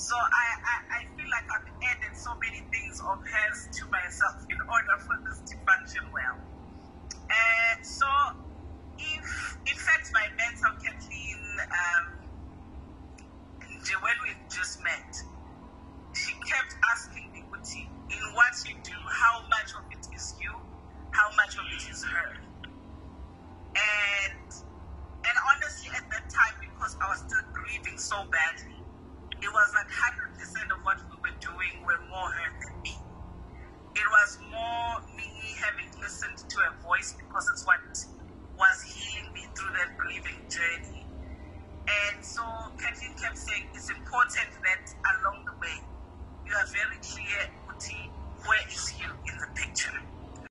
So I, I, I feel like I've added so many things of hers to myself in order for this to function well. And so if in fact my mentor Kathleen um when we just met, she kept asking me, Uti, in what you do, how much of it is you, how much of it is her. And and honestly at that time because I was still grieving so badly, was like 100% of what we were doing were more her than me. It was more me having listened to her voice because it's what was healing me through that grieving journey. And so Kathleen kept saying it's important that along the way you are very clear